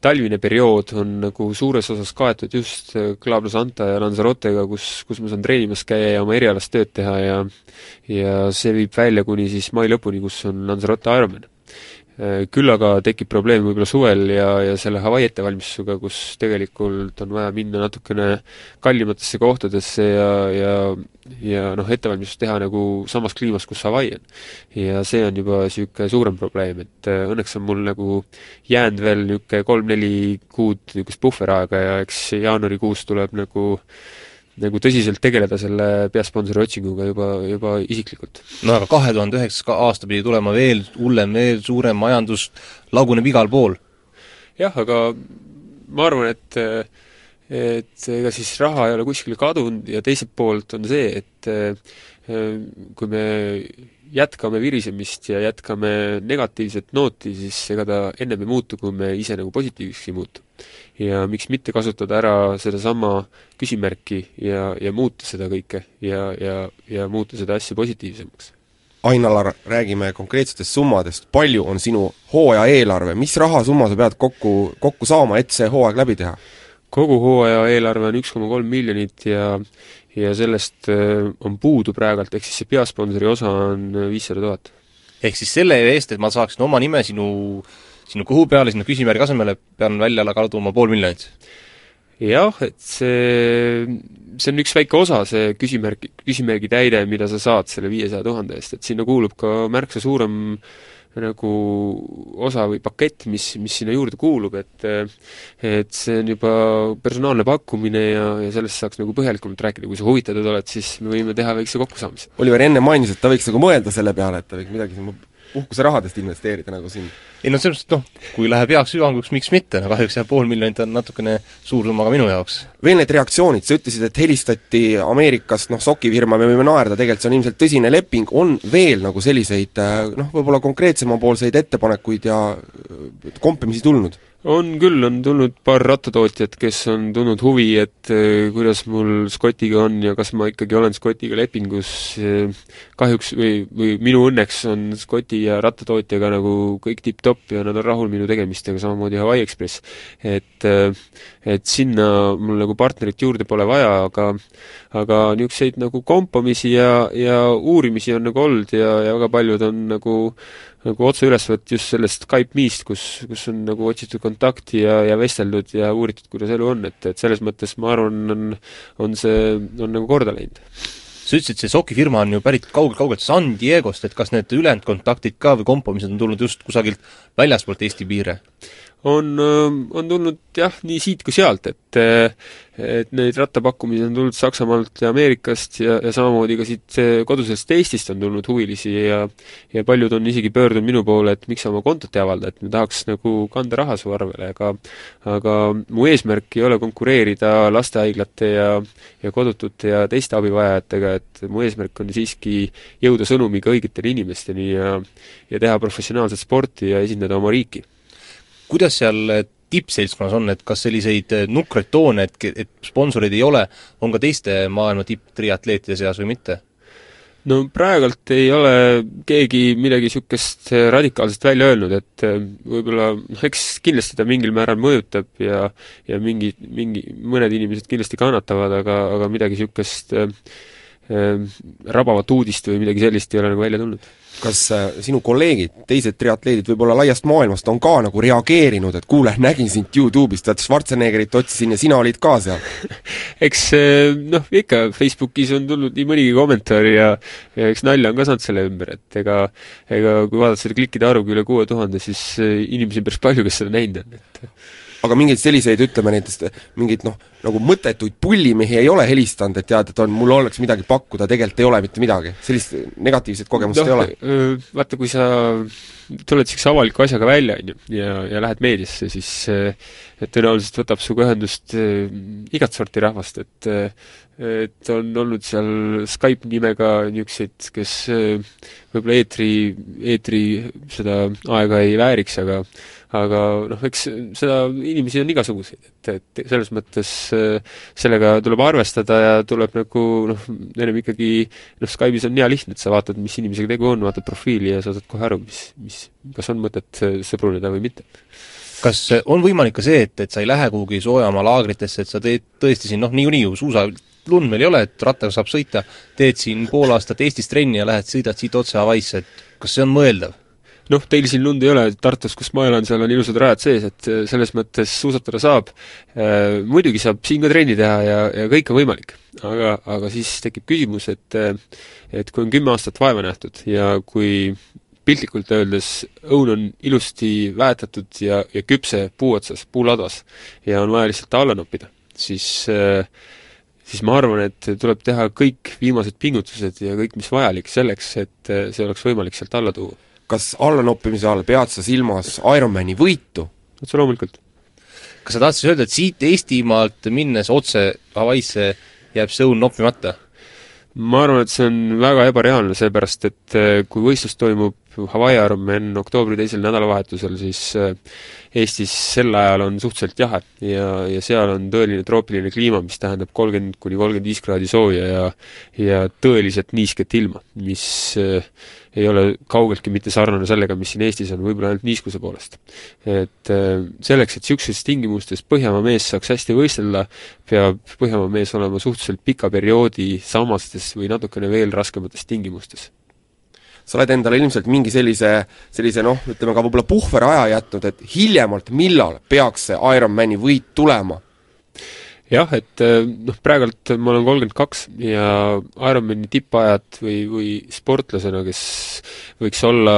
talvine periood on nagu suures osas kaetud just Club Santa ja Lanzarotega, kus, kus ma saan treenimas käia ja oma erialast tööd teha ja ja see viib välja kuni siis mai lõpuni, kus on Lanzarote Ironman Äh, küll aga tekib probleem võib-olla suvel ja, ja selle Hawaii ettevalmistusega, kus tegelikult on vaja minna natukene kallimatesse kohtadesse ja, ja ja noh, ettevalmistust teha nagu samas kliimas, kus Hawaii on. ja see on juba niisugune suurem probleem, et äh, õnneks on mul nagu jäänud veel niisugune kolm-neli kuud niisugust puhveraega ja eks jaanuarikuus tuleb nagu nagu tõsiselt tegeleda selle peasponsori otsinguga juba, juba isiklikult. no aga kahe tuhande üheksas aasta pidi tulema veel hullem, veel suurem majandus, laguneb igal pool. jah, aga ma arvan, et et ega siis raha ei ole kuskile kadunud ja teiselt poolt on see, et kui me jätkame virisemist ja jätkame negatiivset nooti, siis ega ta ennem ei muutu, kui me ise nagu positiivseks ei muutu. ja miks mitte kasutada ära sedasama küsimärki ja, ja muuta seda kõike ja, ja, ja muuta seda asja positiivsemaks. Ain-Alar, räägime konkreetsetest summadest, palju on sinu hooaja eelarve, mis rahasumma sa pead kokku, kokku saama, et see hooaeg läbi teha? kogu hooaja eelarve on üks koma kolm miljonit ja ja sellest äh, on puudu praegult, ehk siis see peasponsori osa on äh, viissada tuhat. ehk siis selle eest, et ma saaksin oma nime sinu, sinu kõhu peale, sinna küsimärgi asemele, pean välja kaduma pool miljonit? jah, et see, see on üks väike osa, see küsimärk, küsimärgi täide, mida sa saad selle viiesaja tuhande eest, et sinna kuulub ka märksa suurem äh, nagu osa või pakett, mis, mis sinna juurde kuulub, et et see on juba personaalne pakkumine ja, ja sellest saaks nagu põhjalikumalt rääkida, kui sa huvitatud oled, siis me võime teha väikse kokkusaamise. Oliver enne mainis, et ta võiks nagu mõelda selle peale, et ta võiks midagi siin uhkuserahadest investeerida, nagu siin. ei no selles mõttes, noh, kui läheb heaks hüvanguks, miks mitte, no kahjuks jah, pool miljonit on natukene suur summa ka minu jaoks. veel need reaktsioonid, sa ütlesid, et helistati Ameerikast, noh, sokifirma, me võime naerda, tegelikult see on ilmselt tõsine leping, on veel nagu selliseid noh, võib-olla konkreetsemapoolseid ettepanekuid ja kompimisi tulnud? On küll, on tulnud paar rattatootjat, kes on tundnud huvi, et eh, kuidas mul Scottiga on ja kas ma ikkagi olen Scottiga lepingus, kahjuks või, või minu õnneks on Scotti ja rattatootjaga nagu kõik tipp-topp ja nad on rahul minu tegemistega, samamoodi Hawaii Express. et, eh, et sinna mul nagu partnerit juurde pole vaja, aga aga niisuguseid nagu kompamisi ja, ja uurimisi on nagu olnud ja, ja väga paljud on nagu nagu otseülesvõtt just sellest Skype me'st, kus, kus on nagu otsitud kontakti ja, ja vesteldud ja uuritud, kuidas elu on, et, et selles mõttes ma arvan, on, on see, on nagu korda läinud sa ütlesid, see Soki firma on ju pärit kaugelt-kaugelt San Diegost, et kas need ülejäänud kontaktid ka või kompomised on tulnud just kusagilt väljaspoolt Eesti piire? On, on tulnud jah, nii siit kui sealt, et et neid rattapakkumisi on tulnud Saksamaalt ja Ameerikast ja, ja samamoodi ka siit kodusest Eestist on tulnud huvilisi ja ja paljud on isegi pöördunud minu poole, et miks sa oma kontot ei avalda, et me tahaks nagu kanda raha su arvele, aga aga mu eesmärk ei ole konkureerida lastehaiglate ja ja kodutute ja teiste abivajajatega, et mu eesmärk on siiski jõuda sõnumiga õigetele inimesteni ja ja teha professionaalset sporti ja esindada oma riiki kuidas seal eh, tippseltskonnas on, et kas selliseid eh, nukraid toone, et, et sponsoreid ei ole, on ka teiste maailma tipptriatleetide seas või mitte? no praegult ei ole keegi midagi niisugust radikaalset välja öelnud, et äh, võib-olla noh, eks kindlasti ta mingil määral mõjutab ja ja mingi, mingi, mõned inimesed kindlasti kannatavad, aga, aga midagi niisugust äh, äh, rabavat uudist või midagi sellist ei ole nagu välja tulnud kas äh, sinu kolleegid, teised triatleedid võib-olla laiast maailmast on ka nagu reageerinud, et kuule, nägin sind Youtube'ist, vaat Schwarzeneggerit otsisin ja sina olid ka seal? eks äh, noh, ikka Facebookis on tulnud nii mõnigi kommentaar ja ja eks nalja on ka saanud selle ümber, et ega ega kui vaadata seda klikkide arvugi üle kuue tuhande, siis äh, inimesi on päris palju, kes seda näinud on, et aga mingeid selliseid, ütleme näiteks mingeid noh, nagu mõttetuid pullimehi ei ole helistanud, et tead, et on, mul oleks midagi pakkuda, tegelikult ei ole mitte midagi? sellist negatiivset kogemust no, ei ole? Vaata, kui sa tuled niisuguse avaliku asjaga välja, on ju, ja, ja lähed meediasse, siis et tõenäoliselt võtab sinuga ühendust igat sorti rahvast, et et on olnud seal Skype nimega niisuguseid, kes võib-olla eetri, eetri seda aega ei vääriks, aga aga noh, eks seda, inimesi on igasuguseid, et, et selles mõttes sellega tuleb arvestada ja tuleb nagu noh, ennem ikkagi noh, Skype'is on hea lihtne, et sa vaatad, mis inimesega tegu on, vaatad profiili ja sa saad kohe aru, mis, mis, kas on mõtet sõbruneda või mitte kas on võimalik ka see, et, et sa ei lähe kuhugi soojamaa laagritesse, et sa teed tõesti siin noh, niikuinii ju suusa, lund meil ei ole, et rattaga saab sõita, teed siin pool aastat Eestis trenni ja lähed, sõidad siit otse Hawaii'sse, et kas see on mõeldav? noh, teil siin lund ei ole, Tartus, kus ma elan, seal on ilusad rajad sees, et äh, selles mõttes suusatada saab, äh, muidugi saab siin ka trenni teha ja, ja kõik on võimalik. aga, aga siis tekib küsimus, et äh, et kui on kümme aastat vaeva nähtud ja kui piltlikult öeldes õun on ilusti väetatud ja, ja küpse puu otsas, puuladvas, ja on vaja lihtsalt ta alla noppida, siis siis ma arvan, et tuleb teha kõik viimased pingutused ja kõik, mis vajalik selleks, et see oleks võimalik sealt alla tuua kas allanoppimise all pead sa silmas Ironmani võitu? otse loomulikult. kas sa tahtsid öelda, et siit Eestimaalt minnes otse Hawaii'sse jääb see õun noppimata? ma arvan, et see on väga ebareaalne, seepärast et eh, kui võistlus toimub Hawaii Ironman oktoobri teisel nädalavahetusel, siis eh, Eestis sel ajal on suhteliselt jahe ja, ja seal on tõeline troopiline kliima, mis tähendab kolmkümmend kuni kolmkümmend viis kraadi sooja ja ja tõeliselt niisket ilma, mis äh, ei ole kaugeltki mitte sarnane sellega, mis siin Eestis on, võib-olla ainult niiskuse poolest. et äh, selleks, et niisugustes tingimustes Põhjamaa mees saaks hästi võistelda, peab Põhjamaa mees olema suhteliselt pika perioodi samastes või natukene veel raskemates tingimustes sa oled endale ilmselt mingi sellise, sellise noh, ütleme ka võib-olla puhveraja jätnud, et hiljemalt millal peaks see Ironmani võit tulema jah, et äh, noh, praegult ma olen kolmkümmend kaks ja Ironmani tippajad või, või sportlasena, kes võiks olla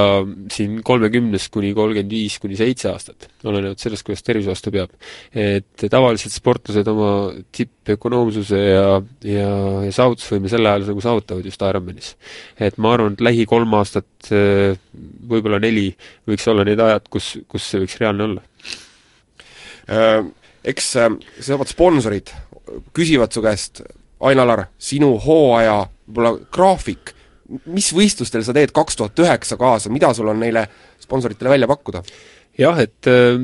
siin kolmekümnest kuni kolmkümmend viis kuni seitse aastat, olenevalt sellest, kuidas tervis vastu peab. et tavaliselt sportlased oma tippökonoomsuse ja, ja, ja saavutusvõime sel ajal nagu saavutavad just Ironmanis. et ma arvan, et lähi kolm aastat, äh, võib-olla neli, võiks olla need ajad, kus, kus see võiks reaalne olla äh eks äh, needsamad sponsorid küsivad su käest, Ain-Alar, sinu hooaja võib-olla graafik, mis võistlustel sa teed kaks tuhat üheksa kaasa, mida sul on neile sponsoritele välja pakkuda? Jah, et äh,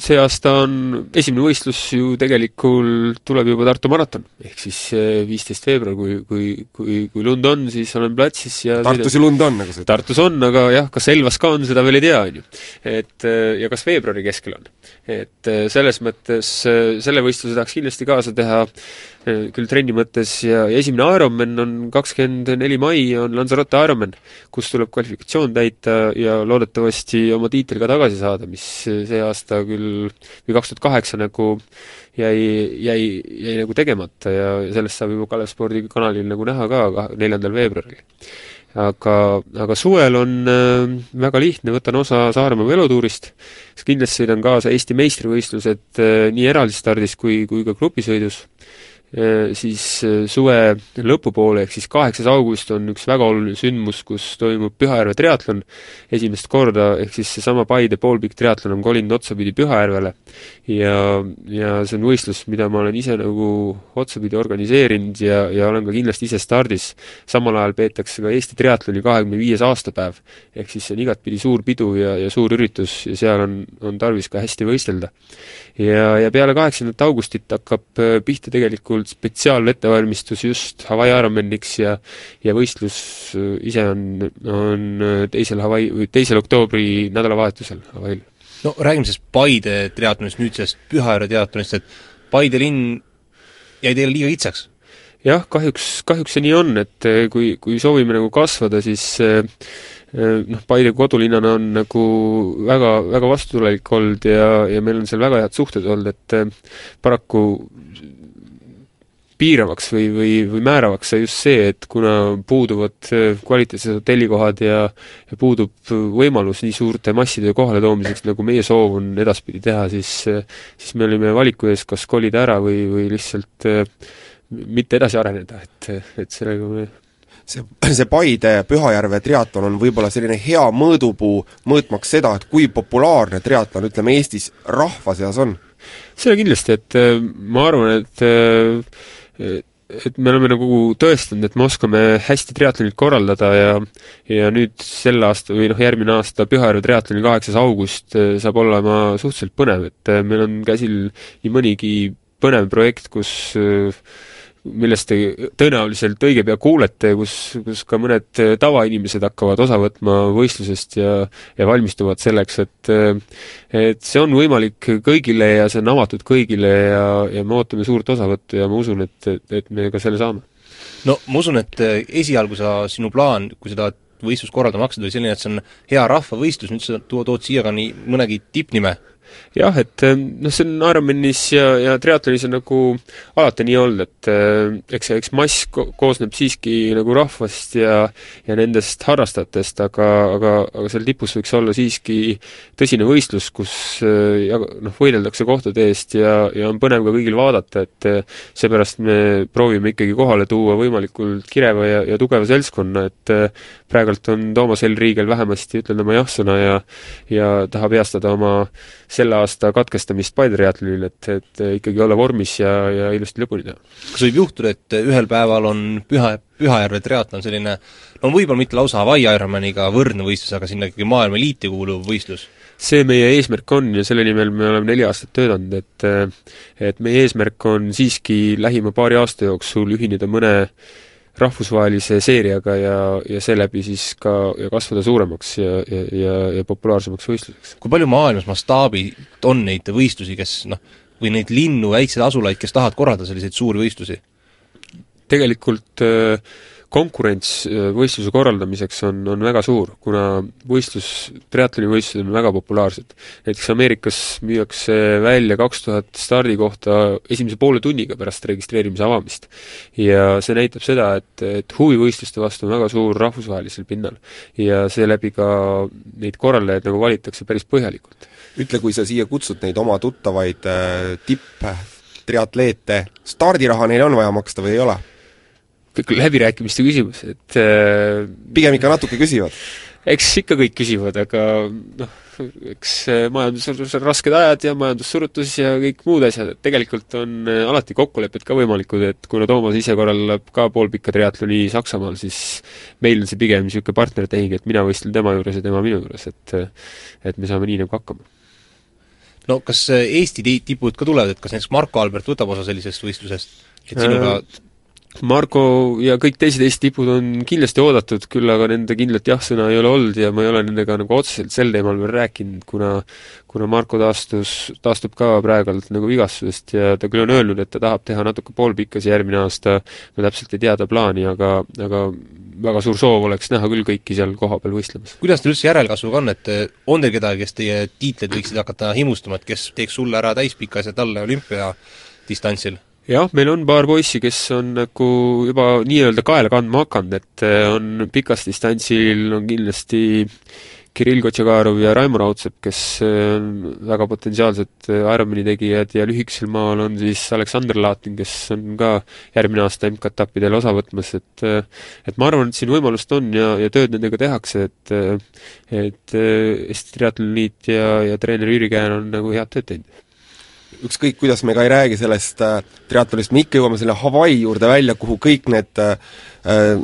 see aasta on esimene võistlus ju tegelikult tuleb juba Tartu maraton, ehk siis äh, viisteist veebruar, kui, kui, kui, kui lund on, siis olen platsis ja Tartus ju lund on, nagu sa ütled? Tartus on, aga jah, kas Elvas ka on, seda veel ei tea, on ju. et äh, ja kas veebruari keskel on. et selles mõttes selle võistluse tahaks kindlasti kaasa teha, küll trenni mõttes ja, ja esimene Ironman on kakskümmend neli mai, on Lanzarote Ironman, kus tuleb kvalifikatsioon täita ja loodetavasti oma tiitel ka tagasi saada, mis see aasta küll, või kaks tuhat kaheksa nagu jäi, jäi, jäi nagu tegemata ja sellest saab juba Kalev Spordi kanalil nagu näha ka neljandal veebruaril. aga, aga suvel on äh, väga lihtne, võtan osa Saaremaa velotuurist, siis kindlasti sõidan kaasa Eesti meistrivõistlused äh, nii eraldistardis kui, kui ka grupisõidus Äh, siis äh, suve lõpupoole, ehk siis kaheksas august on üks väga oluline sündmus, kus toimub Pühajärve triatlon esimest korda, ehk siis seesama Paide poolpikk triatlon on kolinud otsapidi Pühajärvele ja, ja see on võistlus, mida ma olen ise nagu otsapidi organiseerinud ja, ja olen ka kindlasti ise stardis. samal ajal peetakse ka Eesti triatloni kahekümne viies aastapäev, ehk siis see on igatpidi suur pidu ja, ja suur üritus ja seal on, on tarvis ka hästi võistelda. ja, ja peale kaheksandat augustit hakkab äh, pihta tegelikult olnud spetsiaalettevalmistus just Hawaii Ironmaniks ja ja võistlus äh, ise on, on teisel Hawaii, teisel oktoobri nädalavahetusel Hawaii'l. no räägime siis Paide triatlonist, nüüd sellest Pühajärve triatlonist, et Paide linn jäi teile liiga kitsaks? jah, kahjuks, kahjuks see nii on, et kui, kui soovime nagu kasvada, siis äh, Äh, noh, Paide kodulinnana on nagu väga, väga vastutulelik olnud ja, ja meil on seal väga head suhted olnud, et äh, paraku piiravaks või, või, või määravaks sai just see, et kuna puuduvad äh, kvaliteetsed hotellikohad ja ja puudub võimalus nii suurte masside kohaletoomiseks, nagu meie soov on edaspidi teha, siis siis me olime valiku ees, kas kolida ära või, või lihtsalt mitte edasi areneda, et, et sellega me see, see Paide Pühajärve triatlon on võib-olla selline hea mõõdupuu, mõõtmaks seda, et kui populaarne triatlon, ütleme, Eestis rahva seas on? seda kindlasti, et äh, ma arvan, et äh, et me oleme nagu tõestanud, et me oskame hästi triatlonit korraldada ja ja nüüd sel aastal või noh, järgmine aasta Pühajärve triatloni kaheksas august äh, saab olema suhteliselt põnev, et meil on käsil nii mõnigi põnev projekt, kus äh, millest te tõenäoliselt õige pea kuulete, kus, kus ka mõned tavainimesed hakkavad osa võtma võistlusest ja ja valmistuvad selleks, et et see on võimalik kõigile ja see on avatud kõigile ja, ja me ootame suurt osavõttu ja ma usun, et, et, et me ka selle saame. no ma usun, et esialgu sa, sinu plaan, kui sa tahad võistlust korraldama hakkasid, oli selline, et see on hea rahvavõistlus, nüüd sa tood siia ka nii mõnegi tippnime jah, et eh, noh, see on Ironmanis ja, ja triatlonis on nagu alati nii olnud, et eh, eks, eks mass ko koosneb siiski nagu rahvast ja ja nendest harrastajatest, aga, aga, aga seal tipus võiks olla siiski tõsine võistlus, kus eh, ja noh, võideldakse kohtade eest ja, ja on põnev ka kõigil vaadata, et seepärast me proovime ikkagi kohale tuua võimalikult kireva ja, ja tugeva seltskonna, et praegult on Toomas Helriigel vähemasti ütlenud oma jah-sõna ja ja tahab heastada oma selle aasta katkestamist Paide triatlonil, et, et ikkagi olla vormis ja, ja ilusti lõpuni teha. kas võib juhtuda, et ühel päeval on Püha, Pühajärve triatlon selline no võib-olla mitte lausa Hawaii Ironmaniga võrdne võistlus, aga sinna ikkagi maailma eliiti kuuluv võistlus? see meie eesmärk on ja selle nimel me oleme neli aastat töötanud, et et meie eesmärk on siiski lähima paari aasta jooksul ühineda mõne rahvusvahelise seeriaga ja, ja seeläbi siis ka ja kasvada suuremaks ja, ja, ja, ja populaarsemaks võistluseks. kui palju maailmas mastaabi on neid võistlusi, kes noh, või neid linnu, väikseid asulaid, kes tahavad korraldada selliseid suuri võistlusi? tegelikult äh, konkurents äh, võistluse korraldamiseks on, on väga suur, kuna võistlus, triatlonivõistlused on väga populaarsed. näiteks Ameerikas müüakse välja kaks tuhat stardikohta esimese poole tunniga pärast registreerimise avamist. ja see näitab seda, et, et huvi võistluste vastu on väga suur rahvusvahelisel pinnal. ja seeläbi ka neid korraldajaid nagu valitakse päris põhjalikult. ütle, kui sa siia kutsud neid oma tuttavaid äh, tipp-triatleete, stardiraha neile on vaja maksta või ei ole? Läbirääkimiste küsimus, et äh, pigem ikka natuke küsivad? eks ikka kõik küsivad, aga noh, eks äh, majanduses on rasked ajad ja majandussurutus ja kõik muud asjad, et tegelikult on äh, alati kokkulepped ka võimalikud, et kuna Toomas ise korraldab ka poolpikka triatloni Saksamaal, siis meil on see pigem niisugune partnertehing, et mina võistlen tema juures ja tema minu juures, et et me saame nii nagu hakkama no kas Eesti tipud ka tulevad, et kas näiteks Marko Albert võtab osa sellisest võistlusest, et sinuga äh, Margo ja kõik teised Eesti tipud on kindlasti oodatud, küll aga nende kindlat jah-sõna ei ole olnud ja ma ei ole nendega nagu otseselt sel teemal veel rääkinud, kuna kuna Marko taastus, taastub ka praegult nagu vigastusest ja ta küll on öelnud, et ta tahab teha natuke poolpikkasi järgmine aasta, no täpselt ei tea ta plaani, aga, aga väga suur soov oleks näha küll kõiki seal kohapeal võistlemas. kuidas teil üldse järelkasvuga on, et on teil kedagi, kes teie tiitleid võiksid hakata himustama, et kes teeks sulle ära täispika asja talle olümpiadistantsil? Jah, meil on paar poissi, kes on nagu juba nii-öelda kaela kandma hakanud, et eh, on pikas distantsil on kindlasti Kirill Kotšakarov ja Raimo Raudsepp, kes eh, on väga potentsiaalsed eh, Ironmani tegijad ja lühikesel maal on siis Aleksander Laatin, kes on ka järgmine aasta MK-etappidel osa võtmas, et et ma arvan, et siin võimalust on ja, ja tööd nendega tehakse, et et Eesti Triatloni Liit ja, ja treener Jüri Käär on nagu head tööd teinud ükskõik, kuidas me ka ei räägi sellest äh, triatlonist, me ikka jõuame selle Hawaii juurde välja, kuhu kõik need äh, äh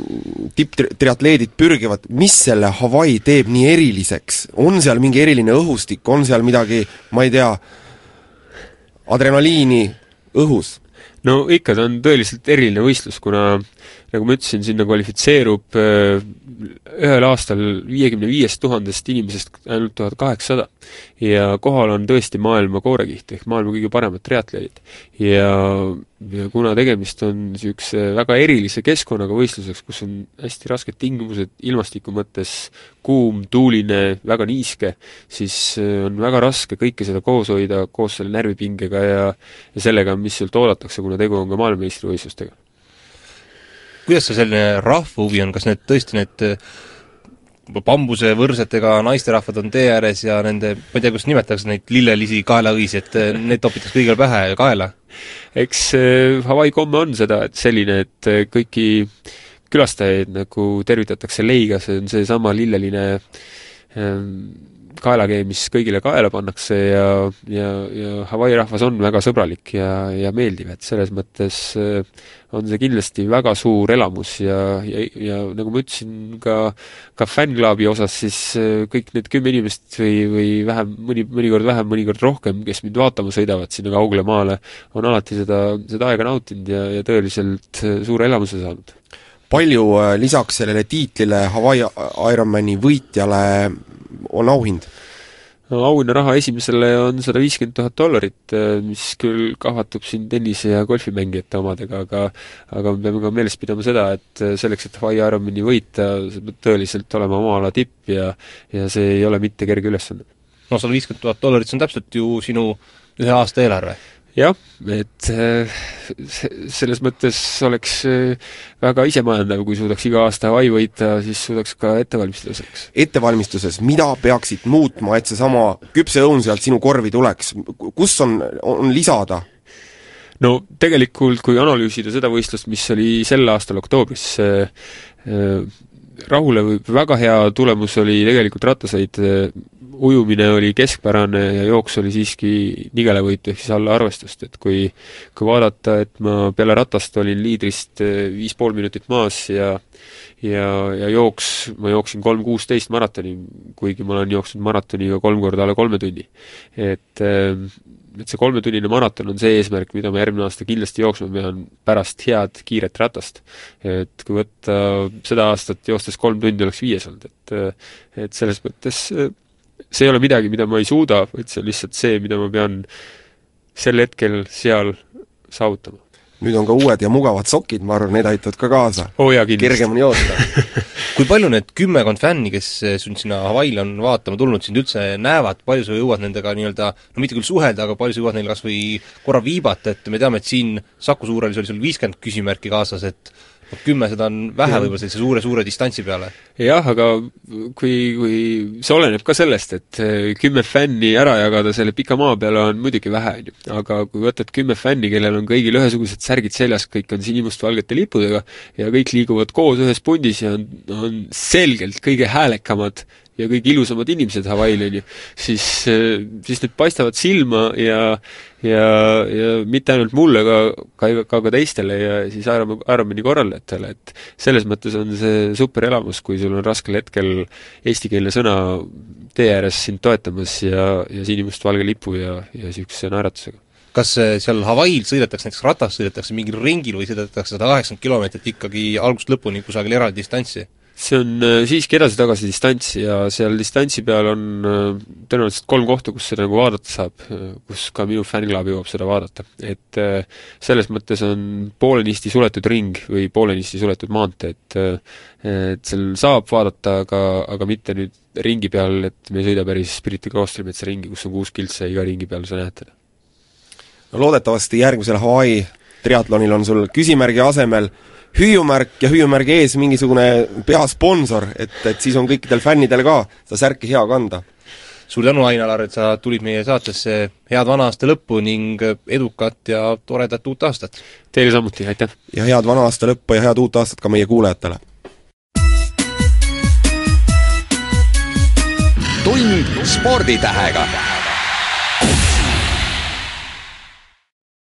tipptriatleedid pürgivad, mis selle Hawaii teeb nii eriliseks? on seal mingi eriline õhustik, on seal midagi, ma ei tea, adrenaliini õhus? no ikka, ta on tõeliselt eriline võistlus, kuna nagu ma ütlesin, sinna kvalifitseerub äh, ühel aastal viiekümne viiest tuhandest inimesest ainult tuhat kaheksasada. ja kohal on tõesti maailma koorekiht ehk maailma kõige paremad triatleedid. ja, ja kuna tegemist on niisuguse väga erilise keskkonnaga võistluseks, kus on hästi rasked tingimused ilmastiku mõttes, kuum, tuuline, väga niiske, siis äh, on väga raske kõike seda koos hoida, koos selle närvipingega ja ja sellega, mis sult oodatakse, kuna tegu on ka maailmameistrivõistlustega kuidas see selline rahva huvi on, kas need tõesti need äh, bambusevõrsetega naisterahvad on tee ääres ja nende, ma ei tea, kuidas nimetatakse neid lillelisi kaelaõisi, et äh, need topitakse kõigile pähe ja kaela? eks äh, Hawaii komme on seda, et selline, et kõiki külastajaid nagu tervitatakse leiga, see on seesama lilleline ähm, kaelakee, mis kõigile kaela pannakse ja, ja, ja Hawaii rahvas on väga sõbralik ja, ja meeldiv, et selles mõttes äh, on see kindlasti väga suur elamus ja, ja, ja nagu ma ütlesin ka, ka fännklubi osas, siis äh, kõik need kümme inimest või, või vähem, mõni, mõnikord vähem, mõnikord rohkem, kes mind vaatama sõidavad sinna kaugele maale, on alati seda, seda aega nautinud ja, ja tõeliselt äh, suure elamuse saanud. Palju lisaks sellele tiitlile Hawaii Ironmani võitjale on auhind? no auhinnaraha esimesele on sada viiskümmend tuhat dollarit, äh, mis küll kahvatub siin tennise- ja golfimängijate omadega, aga aga me peame ka meeles pidama seda, et äh, selleks, et Hawaii Ironmani võita, sa pead tõeliselt olema oma ala tipp ja ja see ei ole mitte kerge ülesanne. no sada viiskümmend tuhat dollarit, see on täpselt ju sinu ühe aasta eelarve jah, et äh, selles mõttes oleks äh, väga isemajandav, kui suudaks iga aasta Hawaii võita, siis suudaks ka ette valmistada selleks. ettevalmistuses, mida peaksid muutma, et seesama küpse õun sealt sinu korvi tuleks, kus on, on lisada? no tegelikult, kui analüüsida seda võistlust, mis oli sel aastal oktoobris, äh, Rahule väga hea tulemus oli tegelikult rattasõit ujumine oli keskpärane ja jooks oli siiski nigelavõitu, ehk siis alla arvestust, et kui kui vaadata, et ma peale ratast olin liidrist eh, viis pool minutit maas ja ja, ja jooks, ma jooksin kolm kuusteist maratoni, kuigi ma olen jooksnud maratoni ka kolm korda alla kolme tunni. et eh, et see kolmetunnine maraton on see eesmärk, mida ma järgmine aasta kindlasti jooksma pean pärast head kiiret ratast. et kui võtta seda aastat joostes kolm tundi, oleks viies olnud, et et selles mõttes see ei ole midagi, mida ma ei suuda, vaid see on lihtsalt see, mida ma pean sel hetkel seal saavutama. Nüüd on ka uued ja mugavad sokid, ma arvan, need aitavad ka kaasa. Oh,. kergemini joosta kui palju need kümmekond fänni, kes sind sinna Hawaii'le on vaatama tulnud, sind üldse näevad, palju sa jõuad nendega nii-öelda, no mitte küll suhelda, aga palju sa jõuad neile kas või korra viibata, et me teame, et siin Saku Suurhallis oli sul viiskümmend küsimärki kaasas, et kümme, seda on vähe võib-olla sellise suure-suure distantsi peale. jah, aga kui, kui see oleneb ka sellest, et eh, kümme fänni ära jagada selle pika maa peale on muidugi vähe, on ju. aga kui võtad kümme fänni, kellel on kõigil ühesugused särgid seljas, kõik on sinimustvalgete lippudega ja kõik liiguvad koos ühes pundis ja on, on selgelt kõige häälekamad ja kõige ilusamad inimesed Hawaii'l, on ju, siis, eh, siis need paistavad silma ja ja, ja mitte ainult mulle, aga ka, ka, ka teistele ja siis Ironman, Ironmani korraldajatele, et selles mõttes on see super elamus, kui sul on raskel hetkel eestikeelne sõna tee ääres sind toetamas ja, ja sinimustvalge lipu ja, ja niisuguse naeratusega kas eh, seal Hawaii'l sõidetakse näiteks ratas, sõidetakse mingil ringil või sõidetakse sada kaheksakümmend kilomeetrit ikkagi algusest lõpuni kusagil eraldi distantsi? See on äh, siiski edasi-tagasi distants ja seal distantsi peal on äh, tõenäoliselt kolm kohta, kus seda nagu vaadata saab, äh, kus ka minu fänniklaab jõuab seda vaadata. et selles mõttes on poolenisti suletud ring või poolenisti suletud maantee, et et seal saab vaadata, aga, aga mitte nüüd ringi peal, et me ei sõida päris Pirita kloostrimetsa ringi, kus on kuus kiltse ja iga ringi peal sa näed teda. no loodetavasti järgmisel Hawaii triatlonil on sul küsimärgi asemel hüüumärk ja hüüumärgi ees mingisugune peasponsor, et, et siis on kõikidel fännidel ka seda särki hea kanda. suur tänu, Ain-Alar, et sa tulid meie saatesse, head vana aasta lõppu ning edukat ja toredat uut aastat! Teile samuti, aitäh! ja head vana aasta lõppu ja head uut aastat ka meie kuulajatele! tund sporditähega